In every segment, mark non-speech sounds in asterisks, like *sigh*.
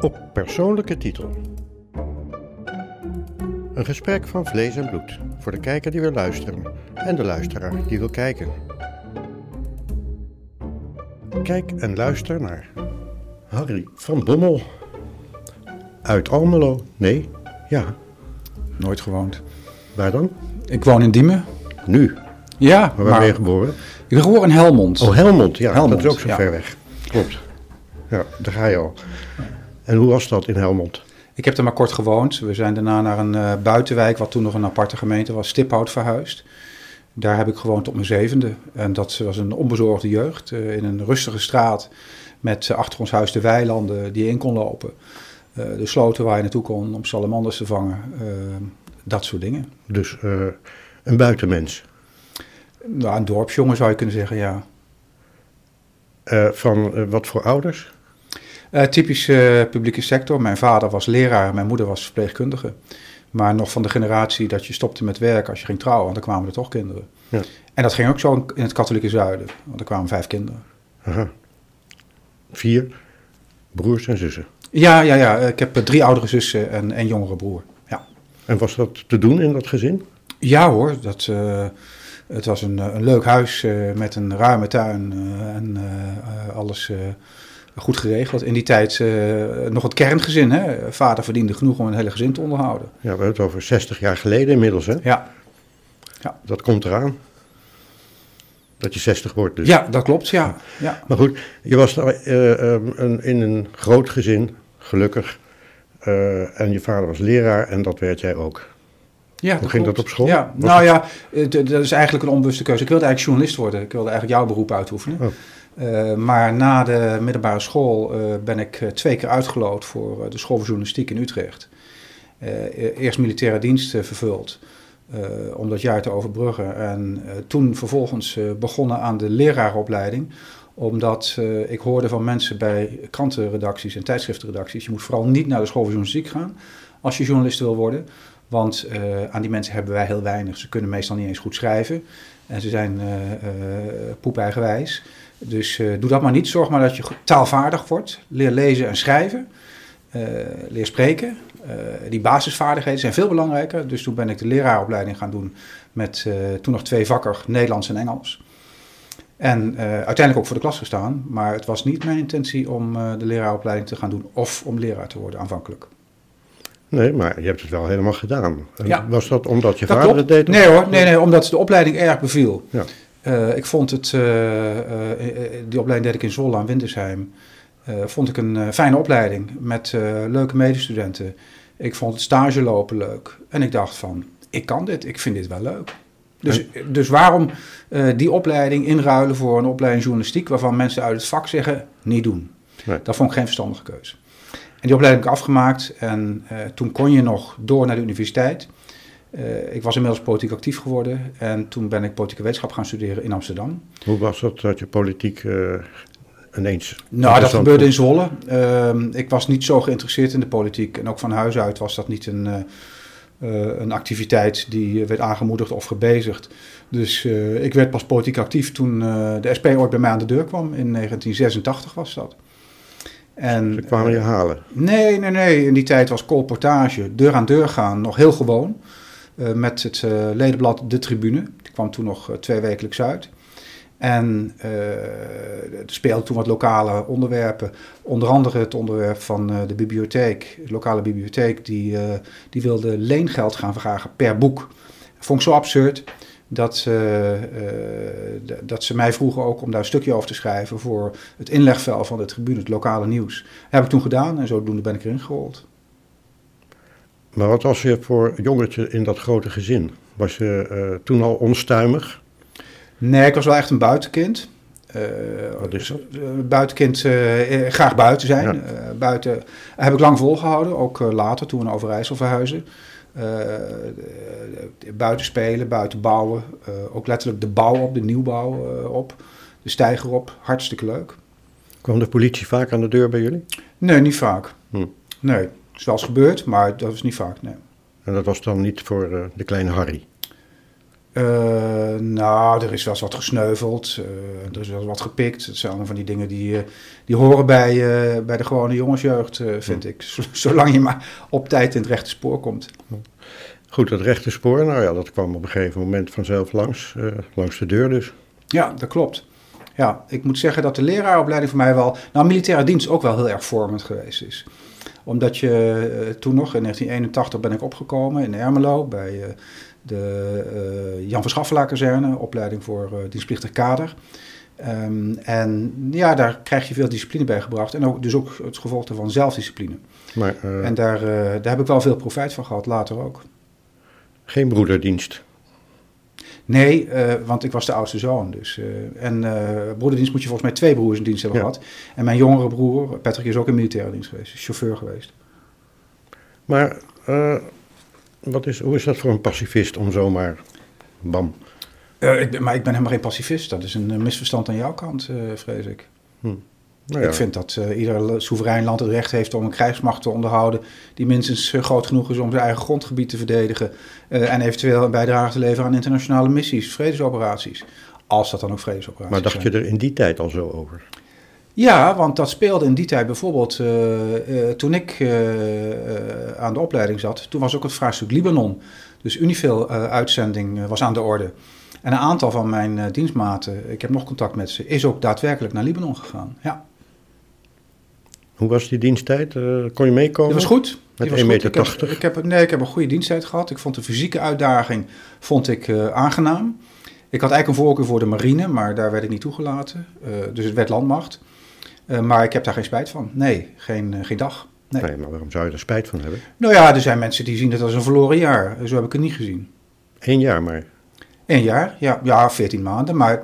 Op persoonlijke titel. Een gesprek van vlees en bloed voor de kijker die wil luisteren en de luisteraar die wil kijken. Kijk en luister naar Harry van Bommel. Uit Almelo. Nee, ja. Nooit gewoond. Waar dan? Ik woon in Diemen. Nu. Ja, Maar waar ben je geboren? ik ben geboren in Helmond. Oh, Helmond. Ja, Helmond, dat is ook zo ja. ver weg. Klopt. Ja, daar ga je al. En hoe was dat in Helmond? Ik heb er maar kort gewoond. We zijn daarna naar een eh, buitenwijk, wat toen nog een aparte gemeente was, Stiphout verhuisd. Daar heb ik gewoond tot mijn zevende. En dat was een onbezorgde jeugd. eh, in een rustige straat met eh, achter ons huis de weilanden die je in kon lopen. De sloten waar je naartoe kon om salamanders te vangen. dat soort dingen. Dus een buitenmens. Nou, een dorpsjongen zou je kunnen zeggen, ja. Van wat voor ouders? Eh, typisch eh, publieke sector. Mijn vader was leraar, mijn moeder was verpleegkundige. Maar nog van de generatie dat je stopte met werk als je ging trouwen, want dan kwamen er toch kinderen. Ja. En dat ging ook zo in het katholieke zuiden, want er kwamen vijf kinderen. Aha. Vier broers en zussen. Ja, ja, ja. Ik heb eh, drie oudere zussen en een jongere broer. Ja, En was dat te doen in dat gezin? ja hoor, dat, eh, het was een, eh, een leuk huis eh, met een ruime tuin eh, en eh, eh, alles eh, goed geregeld. In die tijd eh, nog het kerngezin. Hè? Vader verdiende genoeg om een hele gezin te onderhouden. Ja, we hebben het over 60 jaar geleden inmiddels, hè? Ja, Dat komt eraan. Dat je 60 wordt dus. ja dat klopt, ja. ja. Maar goed, je was eh, een, in een groot gezin, gelukkig. Eh, en je vader was leraar en dat werd jij ook. Ja, Hoe ging dat op school? Ja, Was nou ja, het- dat is eigenlijk een onbewuste keuze. Ik wilde eigenlijk journalist worden. Ik wilde eigenlijk jouw beroep uitoefenen. Oh. Eh, maar na de middelbare school eh, ben ik eh, twee keer uitgeloot voor de school voor journalistiek in Utrecht. E- eerst militaire dienst vervuld om dat jaar te overbruggen. En toen vervolgens begonnen aan de lerarenopleiding omdat ik hoorde van mensen bij krantenredacties en tijdschriftenredacties... je moet vooral niet naar de school voor journalistiek gaan als je journalist wil worden... Want aan die mensen hebben wij heel weinig. Ze kunnen meestal niet eens goed schrijven. En ze zijn eh, poepeigenwijs. Dus eh, doe dat maar niet. Zorg maar dat je taalvaardig wordt. Leer lezen en schrijven. Eh, leer spreken. Eh, die basisvaardigheden zijn veel belangrijker. Dus toen ben ik de leraaropleiding gaan doen met toen nog twee vakken, Nederlands en Engels. En uiteindelijk ook voor de klas gestaan. Maar het was niet mijn intentie om de leraaropleiding te gaan doen of om leraar te worden aanvankelijk. Nee, maar je hebt het wel helemaal gedaan. Ja. Was dat omdat je Dat vader het deed? of- Nee hoor, nee, nee, omdat de opleiding erg beviel. Ja. Eh, ik vond het, eh, eh, die opleiding deed ik in Zwolle aan Wintersheim. Eh, vond ik een fijne opleiding met leuke medestudenten. Ik vond het stage lopen leuk. En ik dacht van, ik kan dit, ik vind dit wel leuk. Dus, dus waarom die opleiding inruilen voor een opleiding journalistiek... waarvan mensen uit het vak zeggen, niet doen. Nee. Dat vond ik geen verstandige keuze. En die opleiding heb ik afgemaakt en toen kon je nog door naar de universiteit... Eh, ik was inmiddels politiek actief geworden en toen ben ik politieke wetenschap gaan studeren in Amsterdam. Hoe was dat dat je politiek eh, ineens... Nou, dat gebeurde in? Zwolle. Ehm, ik was niet zo geïnteresseerd in de politiek en ook van huis uit was dat niet een, eh, een activiteit die werd aangemoedigd of gebezigd. Dus ik werd pas politiek actief toen de SP ooit bij mij aan de deur kwam. In 1986 was dat. En, Ze kwamen je halen. Nee, nee, nee. In die tijd was colportage, deur aan deur gaan, nog heel gewoon. Eh, met het eh, ledenblad De Tribune. Die kwam toen nog eh, twee wekelijks uit. En er speelden toen wat lokale onderwerpen. Onder andere het onderwerp van de bibliotheek. De lokale bibliotheek die, die wilde leengeld gaan vragen per boek. vond ik zo absurd dat, dat ze mij vroegen ook om daar een stukje over te schrijven... voor het inlegvel van de Tribune, het lokale nieuws. Dat heb ik toen gedaan en zodoende ben ik erin gerold. Maar wat was je voor jongetje in dat grote gezin? Was je eh, toen al onstuimig? Nee, ik was wel echt een buitenkind. Eh, Wat is dat? eh, buitenkind, graag buiten zijn. Ja. Buiten heb ik lang volgehouden, ook later toen we naar Overijssel verhuizen. Buiten spelen, buiten bouwen. ook letterlijk de bouw op, de nieuwbouw op. De stijger op, hartstikke leuk. Kwam de politie vaak aan de deur bij jullie? Nee, niet vaak. Hm. Nee, is wel eens gebeurd, maar dat was niet vaak, nee. En dat was dan niet voor eh, de kleine Harry? Uh, nou, er is wel eens wat gesneuveld. Uh, er is wel eens wat gepikt. Het zijn allemaal van die dingen die, die horen bij, bij de gewone jongensjeugd, vind ik. Zolang je maar op tijd in het rechte spoor komt. Goed, dat rechte spoor, nou ja, dat kwam op een gegeven moment vanzelf langs, langs de deur dus. Ja, dat klopt. Ja, ik moet zeggen dat de leraaropleiding voor mij wel, nou, militaire dienst ook wel heel erg vormend geweest is. Omdat je toen nog, in 1981 ben ik opgekomen in Ermelo bij de uh, Jan Verschaffelaar kazerne, opleiding voor dienstplichtig kader. Um, en ja, daar krijg je veel discipline bij gebracht. En ook, dus ook het gevolg van zelfdiscipline. Maar, uh, en daar, daar heb ik wel veel profijt van gehad, later ook. Geen broederdienst? Nee, want ik was de oudste zoon. Dus, en broederdienst moet je volgens mij twee broers in dienst hebben gehad. En mijn jongere broer, Patrick, is ook in militaire dienst geweest. chauffeur geweest. Maar wat is, hoe is dat voor een pacifist om zomaar bam? Uh, ik, maar ik ben helemaal geen pacifist. Dat is een misverstand aan jouw kant, uh, vrees ik. Hm. Nou ja. Ik vind dat uh, ieder soeverein land het recht heeft om een krijgsmacht te onderhouden. die minstens groot genoeg is om zijn eigen grondgebied te verdedigen. en eventueel een bijdrage te leveren aan internationale missies, vredesoperaties. Als dat dan ook vredesoperaties zijn. Maar dacht je er in die tijd al zo over? Ja, want dat speelde in die tijd bijvoorbeeld uh, toen ik aan de opleiding zat. Toen was ook het vraagstuk Libanon. Dus Unifil-uitzending was aan de orde. En een aantal van mijn dienstmaten, ik heb nog contact met ze, is ook daadwerkelijk naar Libanon gegaan. Ja. Hoe was die diensttijd? kon je meekomen? Dat was goed. Met 1,80 meter? Ik heb, ik heb, nee, ik heb een goede diensttijd gehad. Ik vond de fysieke uitdaging vond ik, aangenaam. Ik had eigenlijk een voorkeur voor de marine, maar daar werd ik niet toegelaten. dus het werd landmacht. Maar ik heb daar geen spijt van. Nee, geen, geen dag. Nee. nee. maar waarom zou je er spijt van hebben? Nou ja, er zijn mensen die zien het als een verloren jaar. Zo heb ik het niet gezien. Eén jaar maar? Eén jaar, ja, ja 14 maanden. Maar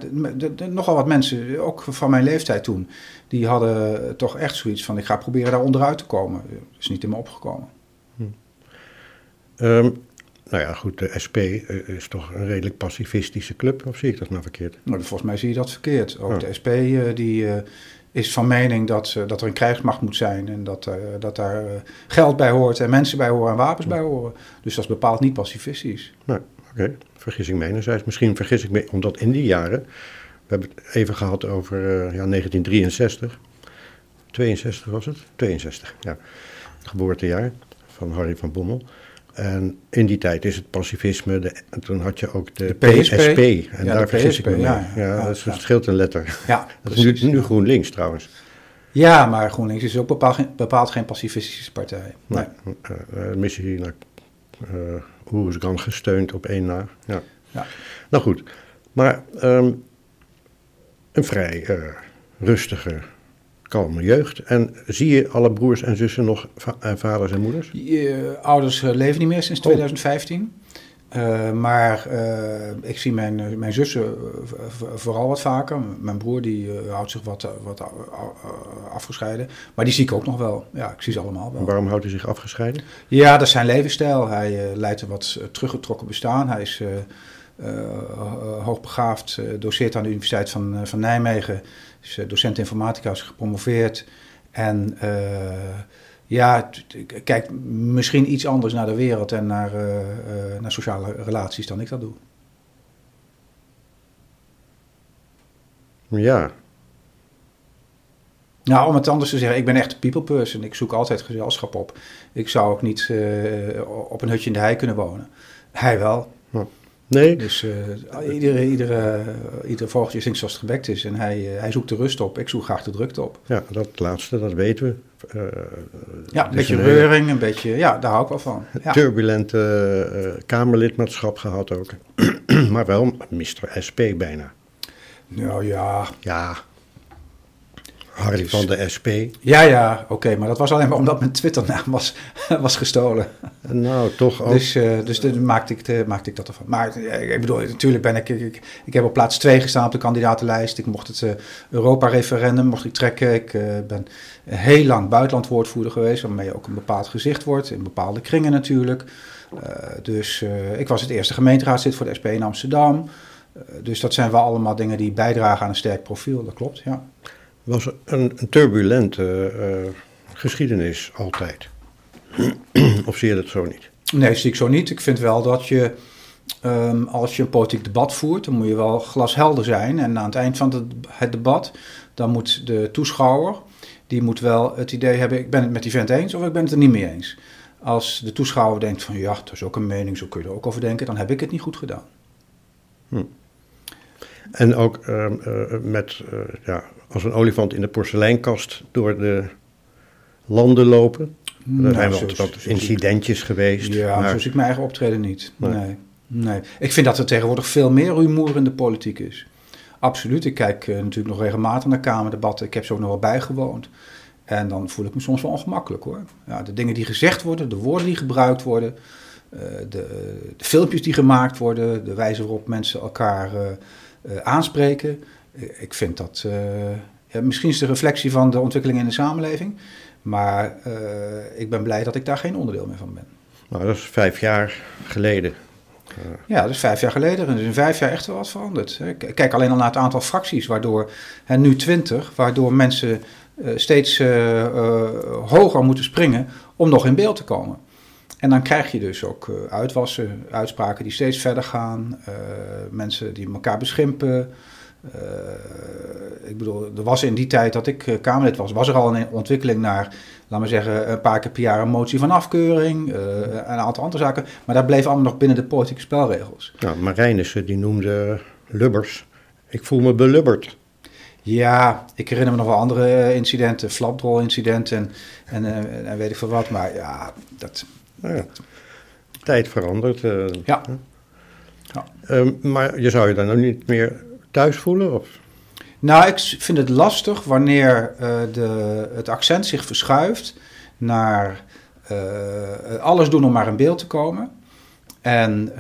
nogal wat mensen, ook van mijn leeftijd toen, die hadden toch echt zoiets van: ik ga proberen daar onderuit te komen. Dat is niet in me opgekomen. Hm. Um, nou ja, goed, de SP eh, is toch een redelijk pacifistische club, of zie ik dat nou verkeerd? Nou, volgens mij zie je dat verkeerd. Ook oh. de SP die, is van mening dat, dat er een krijgsmacht moet zijn en dat, dat daar geld bij hoort en mensen bij horen en wapens bij horen. Dus dat is bepaald niet pacifistisch. Nou, oké. Okay. Vergissing mijnerzijds. Misschien vergis ik me, omdat in die jaren, we hebben het even gehad over ja, 1963, 62 was het? 62, ja. Het geboortejaar van Harry van Bommel. En in die tijd is het pacifisme, de, toen had je ook de, de PSP. PSP. En daar vergis ik me Ja, ja, ja, dat scheelt een letter. Ja, *laughs* dat is nu, nu GroenLinks trouwens. Ja, maar GroenLinks is ook bepaald, bepaald geen pacifistische partij. Nee. nee. Uh, uh, missie naar uh, Oersgan gesteund op één na. Ja. ja. Nou goed, maar um, een vrij uh, rustige kalme jeugd. En zie je alle broers en zussen nog, en eh, vaders en moeders? Je, ouders eh, leven niet meer sinds 2015. Uh, maar uh, ik zie mijn, mijn zussen vooral wat vaker. Mijn broer die uh, houdt zich wat, wat afgescheiden. Maar die zie ik ook nog wel. Ja, ik zie ze allemaal wel. waarom houdt hij zich afgescheiden? Ja, dat is zijn levensstijl. Hij leidt een wat teruggetrokken bestaan. Hij is hoogbegaafd, doceert aan de Universiteit van, van Nijmegen is eh, docent informatica, is gepromoveerd. En ja, kijk misschien iets anders naar de wereld en naar, uh, naar sociale relaties dan ik dat doe. Ja. Nou, om het anders te zeggen, ik ben echt een people person. Ik zoek altijd gezelschap op. Ik zou ook niet op een hutje in de hei kunnen wonen. Hij wel. Nee. Dus uh, iedere, iedere, iedere vogeltje zingt zoals het gebekt is. En hij, uh, hij zoekt de rust op. Ik zoek graag de drukte op. Ja, dat laatste, dat weten we. Uh, ja, een beetje reuring, een beetje... Ja, daar hou ik wel van. Ja. Turbulente kamerlidmaatschap gehad ook. *clears throat* maar wel Mr. SP bijna. Nou ja... Ja, Harry van de SP. Ja, ja, oké. maar dat was alleen maar omdat mijn Twitternaam was, *laughs* was gestolen. Nou, toch ook. Dus, uh, dus de, maakte, ik, de, maakte ik dat ervan. Maar ik bedoel, natuurlijk ben ik, ik... Ik, heb op plaats 2 gestaan op de kandidatenlijst. Ik mocht het uh, Europa-referendum mocht ik trekken. Ik uh, ben heel lang buitenlandwoordvoerder geweest... waarmee ook een bepaald gezicht wordt. In bepaalde kringen natuurlijk. dus ik was het eerste gemeenteraadslid voor de SP in Amsterdam. dus dat zijn wel allemaal dingen die bijdragen aan een sterk profiel. Dat klopt, ja was een, een turbulente uh, geschiedenis altijd. *clears throat* of zie je dat zo niet? Nee, zie ik zo niet. Ik vind wel dat je Ehm, als je een politiek debat voert, dan moet je wel glashelder zijn. En aan het eind van het, het debat, dan moet de toeschouwer, die moet wel het idee hebben, ik ben het met die vent eens of ik ben het er niet mee eens. Als de toeschouwer denkt van ja, dat is ook een mening, zo kun je er ook over denken, dan heb ik het niet goed gedaan. Hm. En ook uh, uh, met, uh, ja, als een olifant in de porseleinkast door de landen lopen. Nou, er zijn wel wat, wat incidentjes geweest. Ja, maar... zo zie ik mijn eigen optreden niet. Nee. nee. nee. Ik vind dat er tegenwoordig veel meer rumoer in de politiek is. Absoluut. Ik kijk natuurlijk nog regelmatig naar Kamerdebatten. Ik heb ze ook nog wel bijgewoond. En dan voel ik me soms wel ongemakkelijk hoor. Ja, de dingen die gezegd worden, de woorden die gebruikt worden, de, de filmpjes die gemaakt worden, de wijze waarop mensen elkaar uh, aanspreken. Ik vind dat. Uh, ja, misschien is de reflectie van de ontwikkeling in de samenleving. Maar uh, ik ben blij dat ik daar geen onderdeel meer van ben. Nou, dat is vijf jaar geleden. Ja, dat is vijf jaar geleden. En er is in vijf jaar echt wel wat veranderd. Kijk alleen al naar het aantal fracties, waardoor hè, nu twintig, waardoor mensen steeds hoger moeten springen om nog in beeld te komen. En dan krijg je dus ook uitwassen, uitspraken die steeds verder gaan, mensen die elkaar beschimpen. Uh, ik bedoel, er was in die tijd dat ik Kamerlid was, was er al een ontwikkeling naar, laten we zeggen, een paar keer per jaar een motie van afkeuring, een aantal andere zaken. Maar dat bleef allemaal nog binnen de politieke spelregels. Nou, Marijnissen die noemde Lubbers, ik voel me belubberd. Ja, ik herinner me nog wel andere incidenten, flapdrol-incidenten en, en, en weet ik veel wat. Maar ja, dat, nou ja, tijd verandert. Uh, ja. ja. Uh, maar je zou je dan nou niet meer thuis voelen? Of? Nou, ik vind het lastig wanneer uh, de, het accent zich verschuift naar alles doen om maar in beeld te komen. En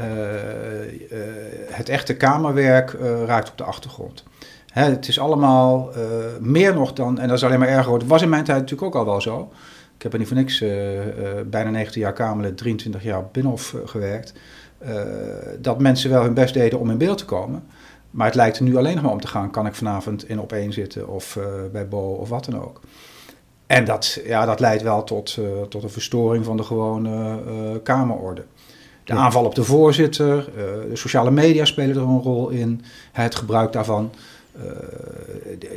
het echte kamerwerk raakt op de achtergrond. Hè, het is allemaal meer nog dan, en dat is alleen maar erger geworden. was in mijn tijd natuurlijk ook al wel zo. Ik heb er niet voor niks bijna 19 jaar Kamerlid, 23 jaar Binnenhof gewerkt. dat mensen wel hun best deden om in beeld te komen. Maar het lijkt er nu alleen nog maar om te gaan: kan ik vanavond in op één zitten of bij Bo of wat dan ook. En dat, ja, dat leidt wel tot, tot een verstoring van de gewone Kamerorde. De ja. aanval op de voorzitter, de sociale media spelen er een rol in, het gebruik daarvan.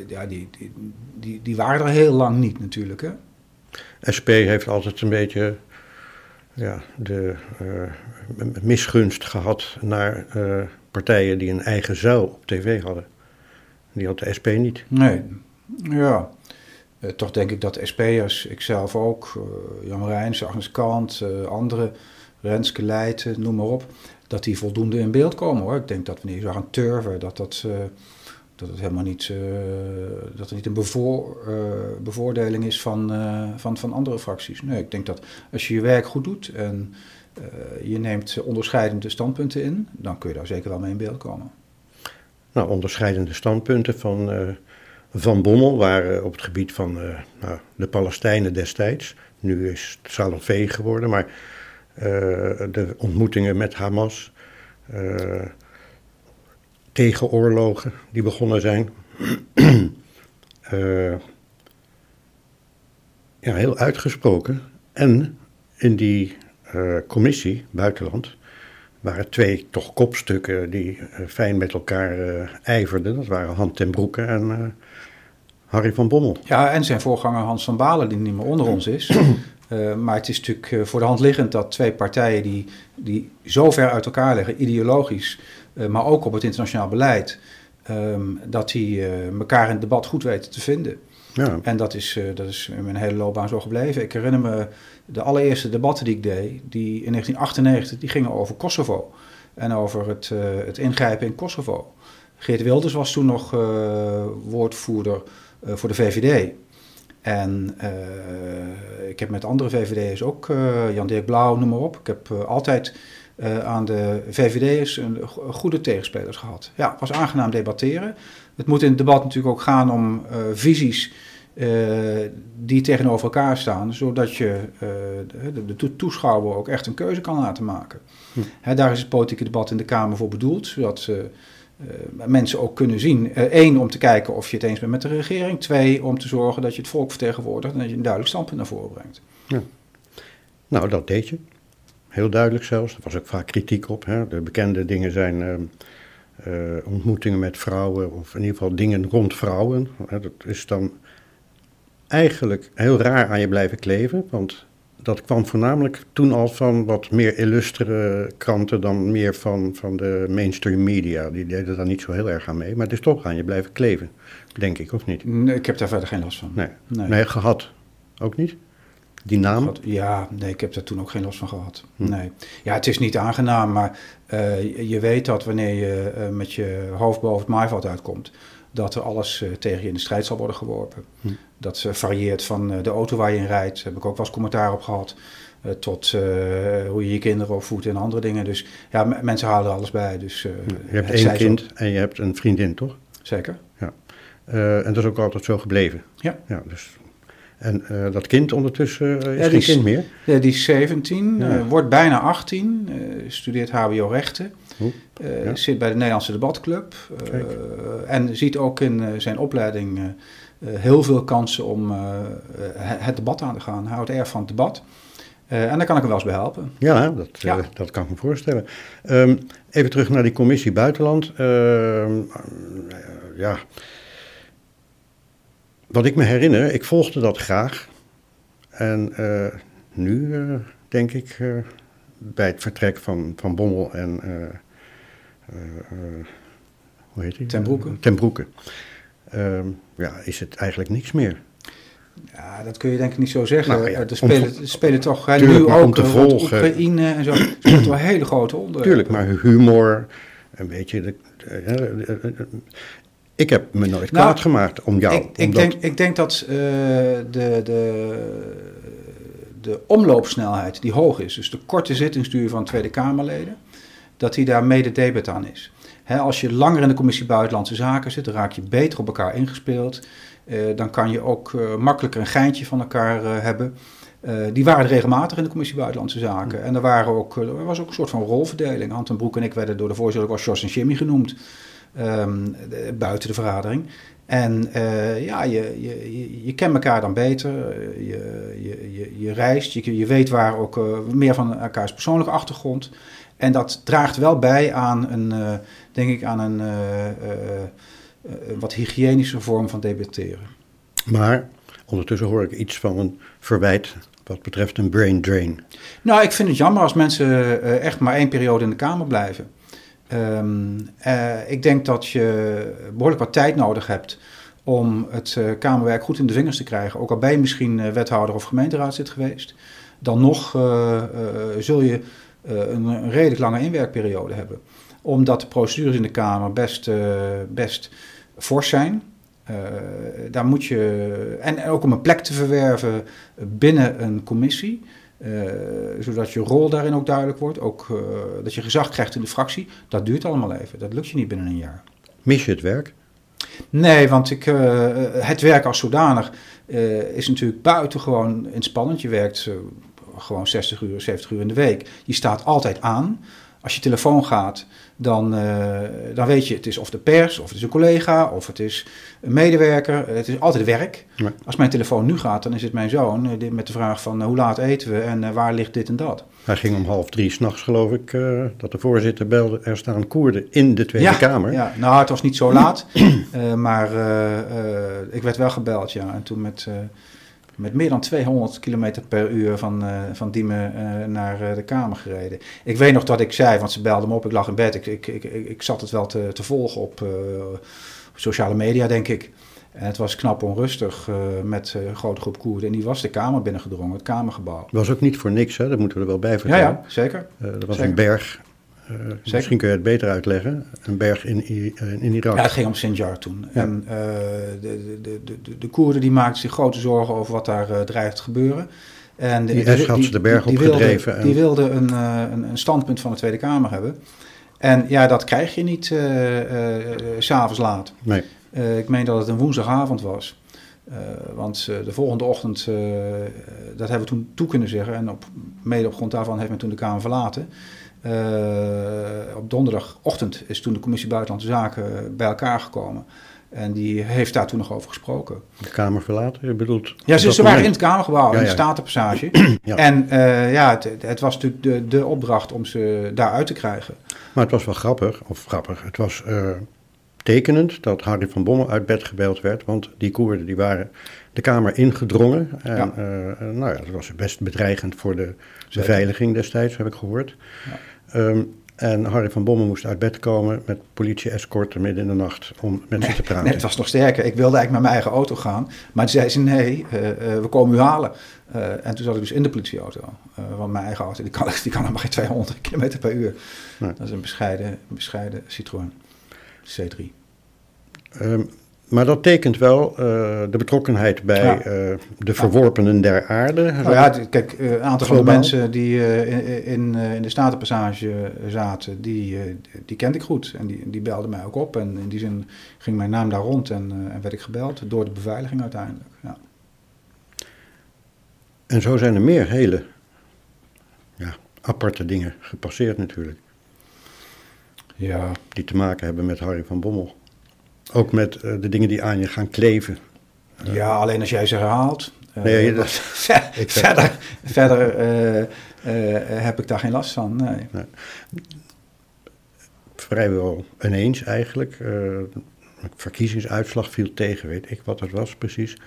ja, die, die, die, die waren er heel lang niet natuurlijk. Hè? SP heeft altijd een beetje ja, de uh, misgunst gehad naar uh, partijen die een eigen zuil op tv hadden. Die had de SP niet. Nee, ja. Uh, toch denk ik dat SP'ers, ikzelf ook, Jan Rijns, Agnes Kant, andere, Renske Leijten, noem maar op, dat die voldoende in beeld komen hoor. Ik denk dat wanneer je zou gaan turven, dat dat dat het helemaal niet, dat niet een bevoor, bevoordeling is van, van, van andere fracties. Nee, ik denk dat als je je werk goed doet en je neemt onderscheidende standpunten in, dan kun je daar zeker wel mee in beeld komen. Nou, onderscheidende standpunten van Van Bommel waren op het gebied van nou, de Palestijnen destijds. Nu is het Salafé geworden, maar de ontmoetingen met Hamas tegenoorlogen die begonnen zijn. *clears throat* ja, heel uitgesproken. En in die uh, commissie, buitenland, waren twee toch kopstukken die uh, fijn met elkaar ijverden. Dat waren Han ten Broeke en Harry van Bommel. Ja, en zijn voorganger Hans van Balen, die niet meer onder ons is. *clears throat* maar het is natuurlijk voor de hand liggend dat twee partijen die, die zo ver uit elkaar liggen, ideologisch, uh, maar ook op het internationaal beleid, um, dat die uh, elkaar in het debat goed weten te vinden. Ja. En dat is, dat is in mijn hele loopbaan zo gebleven. Ik herinner me de allereerste debatten die ik deed, die in 1998, die gingen over Kosovo. En over het, het ingrijpen in Kosovo. Geert Wilders was toen nog woordvoerder voor de VVD. En ik heb met andere VVD'ers ook, uh, Jan-Dirk Blauw, noem maar op. Ik heb altijd aan de VVD'ers een goede tegenspelers gehad. Ja, was aangenaam debatteren. Het moet in het debat natuurlijk ook gaan om visies die tegenover elkaar staan, zodat je de, de, toeschouwer ook echt een keuze kan laten maken. Hm. Hè, daar is het politieke debat in de Kamer voor bedoeld, zodat uh, mensen ook kunnen zien. Eén, om te kijken of je het eens bent met de regering. Twee, om te zorgen dat je het volk vertegenwoordigt en dat je een duidelijk standpunt naar voren brengt. Ja. Nou, dat deed je. Heel duidelijk zelfs. Er was ook vaak kritiek op. Hè. De bekende dingen zijn eh, ontmoetingen met vrouwen, of in ieder geval dingen rond vrouwen. Hè. Dat is dan eigenlijk heel raar aan je blijven kleven, want dat kwam voornamelijk toen al van wat meer illustere kranten dan meer van, van de mainstream media. Die deden daar niet zo heel erg aan mee, maar het is toch aan je blijven kleven, denk ik, of niet? Nee, ik heb daar verder geen last van. Nee, nee. nee gehad ook niet? Die naam? Ja, nee, ik heb daar toen ook geen last van gehad. Hm. Nee. Ja, het is niet aangenaam, maar uh, je weet dat wanneer je uh, met je hoofd boven het maaiveld uitkomt, dat er alles uh, tegen je in de strijd zal worden geworpen. Hm. Dat varieert van de auto waar je in rijdt, daar heb ik ook wel eens commentaar op gehad, tot hoe je je kinderen opvoedt en andere dingen. Dus ja, mensen halen alles bij. Dus, je hebt één kind en je hebt een vriendin, toch? Zeker. Ja. en dat is ook altijd zo gebleven. Ja. ja dus en dat kind ondertussen is ja, geen kind meer? Ja, die is 17, ja. uh, wordt bijna 18, studeert HBO-rechten. Ja. Zit bij de Nederlandse Debatclub. en ziet ook in zijn opleiding heel veel kansen om het debat aan te gaan. Hij houdt erg van het debat. en daar kan ik hem wel eens bij helpen. Ja, dat, dat kan ik me voorstellen. Um, even terug naar die commissie Buitenland. Ehm, ja wat ik me herinner, ik volgde dat graag. En uh, nu uh, denk ik uh, bij het vertrek van, van Bommel en. Hoe heet hij? Ten Broeke. Ten Broeke. Ehm, ja, is het eigenlijk niks meer. Ja, dat kun je denk ik niet zo zeggen. Nou, ja, er, spelen, spelen toch hè, nu ook om te volgen. Oekraïne en zo. Er spelen toch hele grote onderwerpen. Tuurlijk, maar humor, een beetje de, de, ik heb me nooit nou, kwaad gemaakt om jou. Ik, ik denk, ik denk dat uh, de, de, de omloopsnelheid die hoog is, dus de korte zittingsduur van Tweede Kamerleden, dat die daar mede debet aan is. als je langer in de commissie Buitenlandse Zaken zit, dan raak je beter op elkaar ingespeeld. Uh, dan kan je ook uh, makkelijker een geintje van elkaar hebben. die waren regelmatig in de commissie Buitenlandse Zaken. En er, waren ook, er was ook een soort van rolverdeling. Ant en Broek en ik werden door de voorzitter als Jos en Jimmy genoemd. Um, buiten de vergadering. En ja, je, je, je, kent elkaar dan beter, je, je, je, reist, je, je weet waar ook meer van elkaars persoonlijke achtergrond. En dat draagt wel bij aan een, uh, denk ik, aan een wat hygiënische vorm van debatteren. Maar ondertussen hoor ik iets van een verwijt wat betreft een brain drain. Nou, ik vind het jammer als mensen echt maar één periode in de Kamer blijven. Um, uh, ik denk dat je behoorlijk wat tijd nodig hebt om het uh, Kamerwerk goed in de vingers te krijgen. Ook al ben je misschien uh, wethouder of gemeenteraadslid geweest. Dan nog zul je een, een, redelijk lange inwerkperiode hebben. Omdat de procedures in de Kamer best, best fors zijn. daar moet je, en ook om een plek te verwerven binnen een commissie. Uh, zodat je rol daarin ook duidelijk wordt. Ook uh, dat je gezag krijgt in de fractie. Dat duurt allemaal even. Dat lukt je niet binnen een jaar. Mis je het werk? Nee, want ik, het werk als zodanig is natuurlijk buitengewoon inspannend. Je werkt gewoon 60 uur, 70 uur in de week. Je staat altijd aan. Als je telefoon gaat, dan, uh, dan weet je, het is of de pers, of het is een collega, of het is een medewerker. Het is altijd werk. Als mijn telefoon nu gaat, dan is het mijn zoon uh, met de vraag van uh, hoe laat eten we en waar ligt dit en dat. Hij ging om half drie s'nachts, geloof ik, dat de voorzitter belde. Er staan Koerden in de Tweede Kamer. Ja, nou, het was niet zo laat, *clears throat* maar ik werd wel gebeld, ja. En toen met met meer dan 200 km per uur van, uh, van Diemen uh, naar uh, de Kamer gereden. Ik weet nog dat ik zei, want ze belden me op, ik lag in bed. Ik, ik, ik, ik zat het wel te, te volgen op, op, sociale media, denk ik. En het was knap onrustig met een grote groep Koerden. En die was de Kamer binnengedrongen, het Kamergebouw. Dat was ook niet voor niks, hè? dat moeten we er wel bij vertellen. Ja, ja zeker. er was een berg uh, misschien kun je het beter uitleggen. Een berg in, in Irak. Ja, het ging om Sinjar toen. Ja. En uh, de, de, de, de, Koerden die maakten zich grote zorgen over wat daar uh, dreigt te gebeuren. En de, die had ze de berg die, opgedreven. Wilde, Die wilden een, een, een, standpunt van de Tweede Kamer hebben. En ja, dat krijg je niet s'avonds laat. Nee. ik meen dat het een woensdagavond was. want de volgende ochtend, dat hebben we toen toe kunnen zeggen. En op, mede op grond daarvan heeft men toen de Kamer verlaten. Uh, op donderdagochtend is toen de commissie Buitenlandse Zaken bij elkaar gekomen. En die heeft daar toen nog over gesproken. De Kamer verlaten, je bedoelt? Ja, ze, ze waren in het Kamergebouw, Ja, in de ja. Statenpassage. *clears throat* Ja. En eh, ja, het, het was natuurlijk de, de opdracht om ze daaruit te krijgen. Maar het was wel grappig, of grappig, het was eh, tekenend dat Harry van Bommel uit bed gebeld werd. Want die Koerden die waren de Kamer ingedrongen. En Ja. eh, eh, nou ja, dat was best bedreigend voor de beveiliging destijds, heb ik gehoord. Ja. Ehm, en Harry van Bommel moest uit bed komen met politie-escorten midden in de nacht om met ze te praten. Nee, het was nog sterker. Ik wilde eigenlijk met mijn eigen auto gaan. Maar toen zei ze, nee, eh, we komen u halen. En toen zat ik dus in de politieauto. Want mijn eigen auto, die kan, *laughs* die kan maar geen 200 km per uur. Nee. Dat is een bescheiden, bescheiden Citroën C3. Ehm, maar dat tekent wel eh, de betrokkenheid bij Ja. eh, de verworpenen der aarde. Nou ja, kijk, eh, een aantal van de mensen die eh, in, in, eh, in de Statenpassage zaten, die, eh, die kende ik goed. En die, die belden mij ook op. En in die zin ging mijn naam daar rond en, eh, en werd ik gebeld door de beveiliging uiteindelijk. Ja. En zo zijn er meer hele ja, aparte dingen gepasseerd natuurlijk. Ja, Die te maken hebben met Harry van Bommel. Ook met eh, de dingen die aan je gaan kleven. Ja, alleen als jij ze herhaalt. Eh, Nee, dat- *laughs* ver- *laughs* ik- verder verder eh, heb ik daar geen last van. Nee. Vrijwel ineens eigenlijk. verkiezingsuitslag viel tegen, weet ik wat het was precies.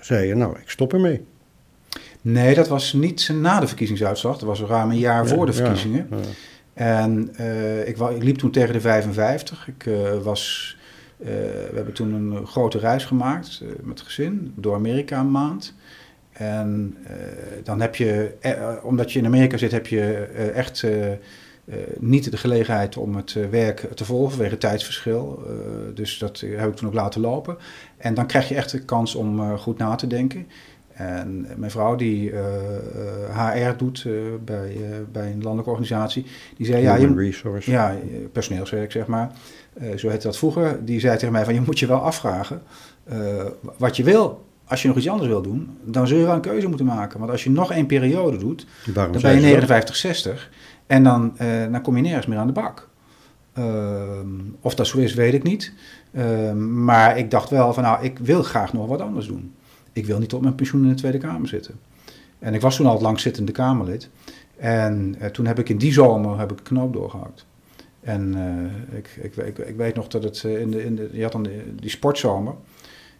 Zei je, nou, ik stop ermee. nee, dat was niet na de verkiezingsuitslag. Dat was ruim een jaar voor de Ja, verkiezingen. ja. En eh, ik, ik liep toen tegen de 55. Ik eh, was. eh, we hebben toen een grote reis gemaakt met gezin door Amerika een maand. En dan heb je, omdat je in Amerika zit, heb je echt niet de gelegenheid om het werk te volgen vanwege tijdsverschil. Dus dat heb ik toen ook laten lopen. En dan krijg je echt de kans om goed na te denken. En mijn vrouw, die eh, eh, HR doet eh, bij, eh, bij een landelijke organisatie, die zei: ja, je, resource. ja, eh, personeelswerk zeg maar. Eh, zo heette dat vroeger. Die zei tegen mij: van je moet je wel afvragen eh, wat je wil. Als je nog iets anders wil doen, dan zul je wel een keuze moeten maken. Want als je nog één periode doet, Waarom dan ben je ze dat? 59, 60 en dan, eh, dan kom je nergens meer aan de bak. Ehm, of dat zo is, weet ik niet. Ehm, maar ik dacht wel van nou, ik wil graag nog wat anders doen. Ik wil niet tot mijn pensioen in de Tweede Kamer zitten. En ik was toen al het langzittende Kamerlid. En eh, toen heb ik in die zomer heb ik een knoop doorgehakt. En eh, ik, ik, ik, weet nog dat het eh, in de, in de, je had dan die sportzomer.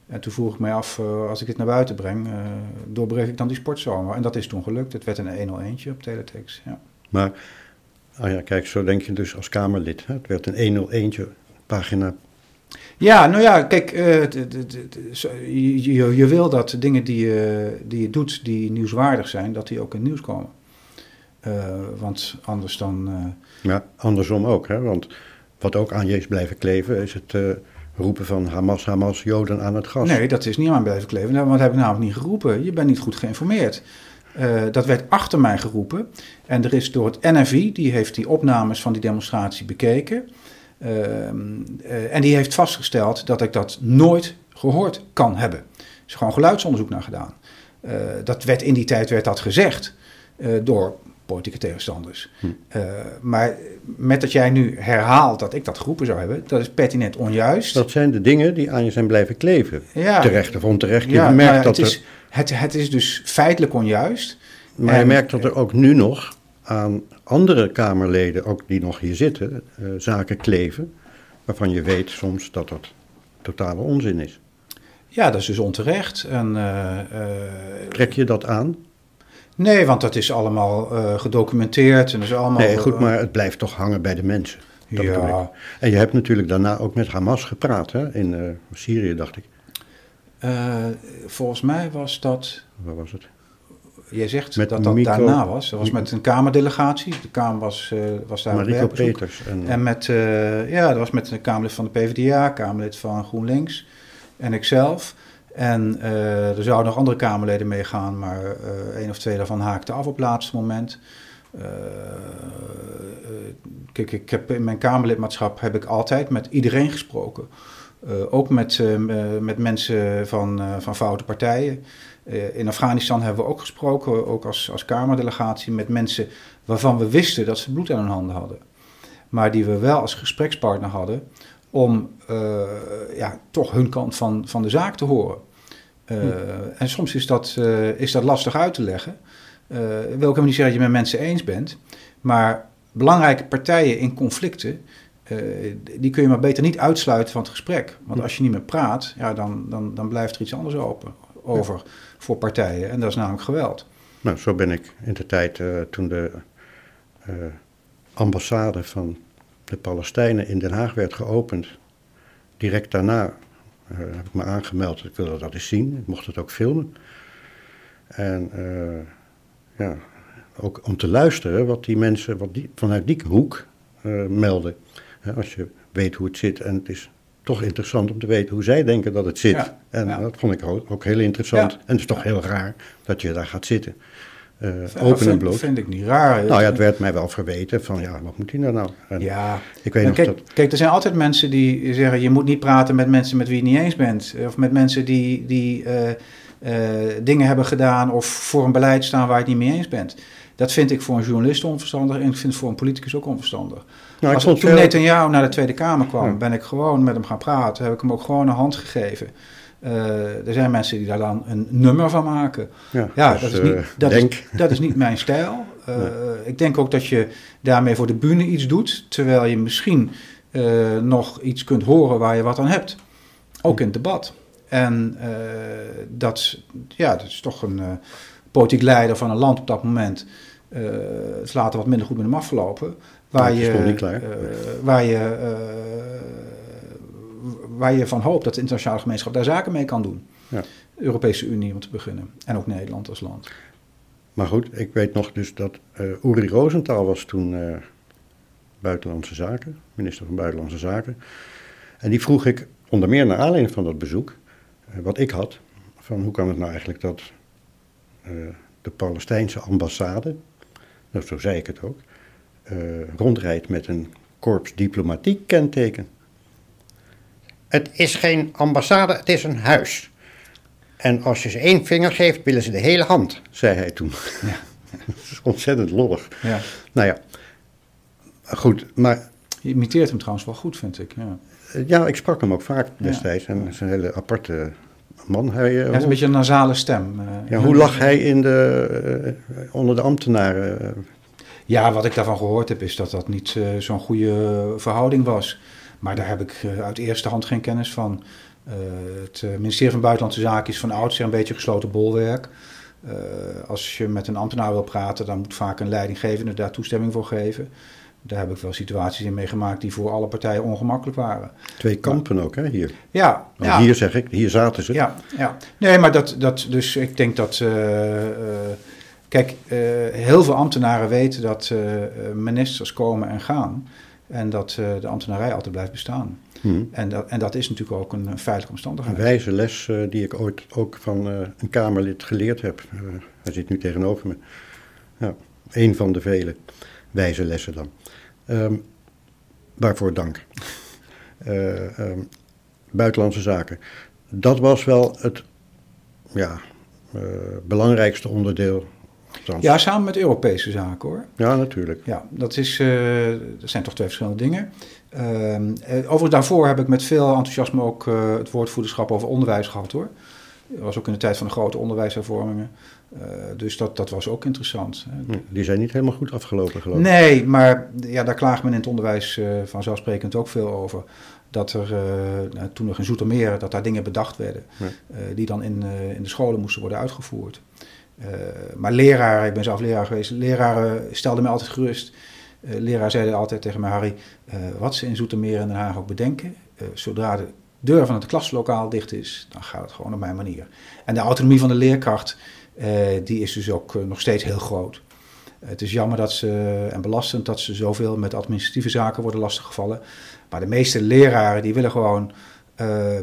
En toen vroeg ik mij af, als ik het naar buiten breng, doorbreek ik dan die sportzomer? En dat is toen gelukt. Het werd een 101'tje op Teletext. Ja. Maar, ah ja, kijk, zo denk je dus als Kamerlid. Hè? Het werd een 101'tje pagina. Ja, nou ja, kijk, eh, je, je, wil dat dingen die je, die je doet, die nieuwswaardig zijn, dat die ook in het nieuws komen. Eh, want anders dan... eh, Ja, andersom ook, hè? want wat ook aan je is blijven kleven is het roepen van Hamas, Hamas, Joden aan het gas. Nee, dat is niet aan blijven kleven. Nou, Want dat heb ik namelijk niet geroepen. Je bent niet goed geïnformeerd. Dat werd achter mij geroepen. En er is door het NFI, die heeft die opnames van die demonstratie bekeken. Ehm, eh, en die heeft vastgesteld dat ik dat nooit gehoord kan hebben. Er is gewoon geluidsonderzoek naar gedaan. Eh, dat werd in die tijd werd dat gezegd eh, door politieke tegenstanders. Hm. Maar met dat jij nu herhaalt dat ik dat geroepen zou hebben, dat is pertinent onjuist. Dat zijn de dingen die aan je zijn blijven kleven. ja, Terecht of onterecht. Je ja, merkt nou ja, dat het, er, is, het, het is dus feitelijk onjuist. maar je merkt dat er ook nu nog aan andere Kamerleden, ook die nog hier zitten, eh, zaken kleven. Waarvan je weet soms dat dat totale onzin is. Ja, dat is dus onterecht. En, eh, eh, Trek je dat aan? nee, want dat is allemaal gedocumenteerd. En dat is allemaal, Nee, goed, maar het blijft toch hangen bij de mensen. Dat ja, En je hebt natuurlijk daarna ook met Hamas gepraat, hè? in Syrië, dacht ik. volgens mij was dat... Waar was het? Jij zegt Met dat dat Mico- daarna was. Dat was met een Kamerdelegatie. De Kamer was, eh, was daar werkbezoek. Peters. En, En met, uh, ja, dat was met een Kamerlid van de PvdA, Kamerlid van GroenLinks en ikzelf. En uh, er zouden nog andere Kamerleden meegaan, maar één of twee daarvan haakten af op het laatste moment. Kijk, ik heb in mijn Kamerlidmaatschap heb ik altijd met iedereen gesproken. Ook met, met mensen van, van foute partijen. Uh, in Afghanistan hebben we ook gesproken, ook als, als Kamerdelegatie, met mensen waarvan we wisten dat ze bloed aan hun handen hadden. Maar die we wel als gesprekspartner hadden, om uh, ja, toch hun kant van, van de zaak te horen. Uh, En soms is dat, uh, is dat lastig uit te leggen. wil ik helemaal niet zeggen dat je met mensen eens bent. Maar belangrijke partijen in conflicten, die kun je maar beter niet uitsluiten van het gesprek. Want als je niet meer praat, ja, dan, dan, dan blijft er iets anders open over voor partijen. En dat is namelijk geweld. Nou, zo ben ik in de tijd toen de ambassade van de Palestijnen in Den Haag werd geopend. Direct daarna uh, heb ik me aangemeld. Ik wilde dat eens zien. Ik mocht het ook filmen. En ja, ook om te luisteren wat die mensen wat die, vanuit die hoek melden. als je weet hoe het zit. En het is toch interessant om te weten hoe zij denken dat het zit. Ja, en ja. dat vond ik ook, heel interessant. Ja. En het is toch heel raar dat je daar gaat zitten. Uh, open en bloot. Dat vind ik niet raar. Nou ja, het werd mij wel verweten van ja, wat moet hij nou nou? En ja, ik weet nog kijk, dat... kijk, er zijn altijd mensen die zeggen je moet niet praten met mensen met wie je niet eens bent. Of met mensen die, die uh, uh, dingen hebben gedaan of voor een beleid staan waar je het niet mee eens bent. Dat vind ik voor een journalist onverstandig en ik vind het voor een politicus ook onverstandig. Nou, Als, toen veel... Netanyahu naar de Tweede Kamer kwam, ja. ben ik gewoon met hem gaan praten. Heb ik hem ook gewoon een hand gegeven. Uh, er zijn mensen die daar dan een nummer van maken. Ja, ja dus, dat, is niet, uh, dat, is, dat, is niet mijn stijl. *laughs* Uh, nee. Ik denk ook dat je daarmee voor de bühne iets doet, terwijl je misschien nog iets kunt horen waar je wat aan hebt. Ook in het debat. En dat, ja, dat is toch een politiek leider van een land op dat moment. Het is later wat minder goed met hem afgelopen. Waar je, waar je waar je van hoopt dat de internationale gemeenschap daar zaken mee kan doen. Ja. De Europese Unie om te beginnen. En ook Nederland als land. Maar goed, ik weet nog dus dat uh, Uri Rosenthal was toen Buitenlandse Zaken, minister van Buitenlandse Zaken. En die vroeg ik onder meer naar aanleiding van dat bezoek, wat ik had, van hoe kan het nou eigenlijk dat de Palestijnse ambassade, nou, zo zei ik het ook, rondrijdt met een korps diplomatiek kenteken. Het is geen ambassade, het is een huis. En als je ze één vinger geeft, willen ze de hele hand, zei hij toen. Ja. *laughs* dat is ontzettend lollig. Ja. Nou ja, goed, maar... Je imiteert hem trouwens wel goed, vind ik. Ja, ja ik sprak hem ook vaak destijds. Ja. En het is een hele aparte man. Hij, uh, is een beetje een nasale stem. Uh, ja, hoe lag hij in de, uh, onder de ambtenaren? Ja, wat ik daarvan gehoord heb, is dat dat niet zo'n goede verhouding was. Maar daar heb ik uit eerste hand geen kennis van. Uh, het ministerie van Buitenlandse Zaken is van oudsher een beetje gesloten bolwerk. Uh, als je met een ambtenaar wil praten, dan moet vaak een leidinggevende daar toestemming voor geven. Daar heb ik wel situaties in meegemaakt die voor alle partijen ongemakkelijk waren. Twee kampen ook, hè, hier? Ja. ja. Hier zeg ik, hier zaten ze. Ja, ja. Nee, maar dat, dat, dus ik denk dat... Uh, kijk, heel veel ambtenaren weten dat ministers komen en gaan. En dat de ambtenarij altijd blijft bestaan. Hmm. En, dat, en dat is natuurlijk ook een, feitelijke omstandigheid. Een wijze les die ik ooit ook van een Kamerlid geleerd heb. hij zit nu tegenover me. Ja, een van de vele wijze lessen dan. Um, waarvoor dank. Um, buitenlandse zaken. Dat was wel het ja, belangrijkste onderdeel ja, samen met Europese zaken hoor. Ja, natuurlijk. Ja, dat, is, uh, dat zijn toch twee verschillende dingen. Uh, overigens, daarvoor heb ik met veel enthousiasme ook het woordvoederschap over onderwijs gehad hoor. Was ook in de tijd van de grote onderwijshervormingen. dus dat, dat was ook interessant. Hm, die zijn niet helemaal goed afgelopen, geloof ik. Nee, maar ja, daar klaagt men in het onderwijs vanzelfsprekend ook veel over dat er uh, toen nog in Zoetermeer, dat daar dingen bedacht werden, ja. die dan in, in de scholen moesten worden uitgevoerd. Maar leraren, ik ben zelf leraar geweest, leraren stelden me altijd gerust. Leraar zeiden altijd tegen mij, Harry, wat ze in Zoetermeer en Den Haag ook bedenken, zodra de deur van het klaslokaal dicht is, dan gaat het gewoon op mijn manier. En de autonomie van de leerkracht, die is dus ook nog steeds heel groot. Het is jammer dat ze, en belastend dat ze zoveel met administratieve zaken worden lastiggevallen. Maar de meeste leraren die willen gewoon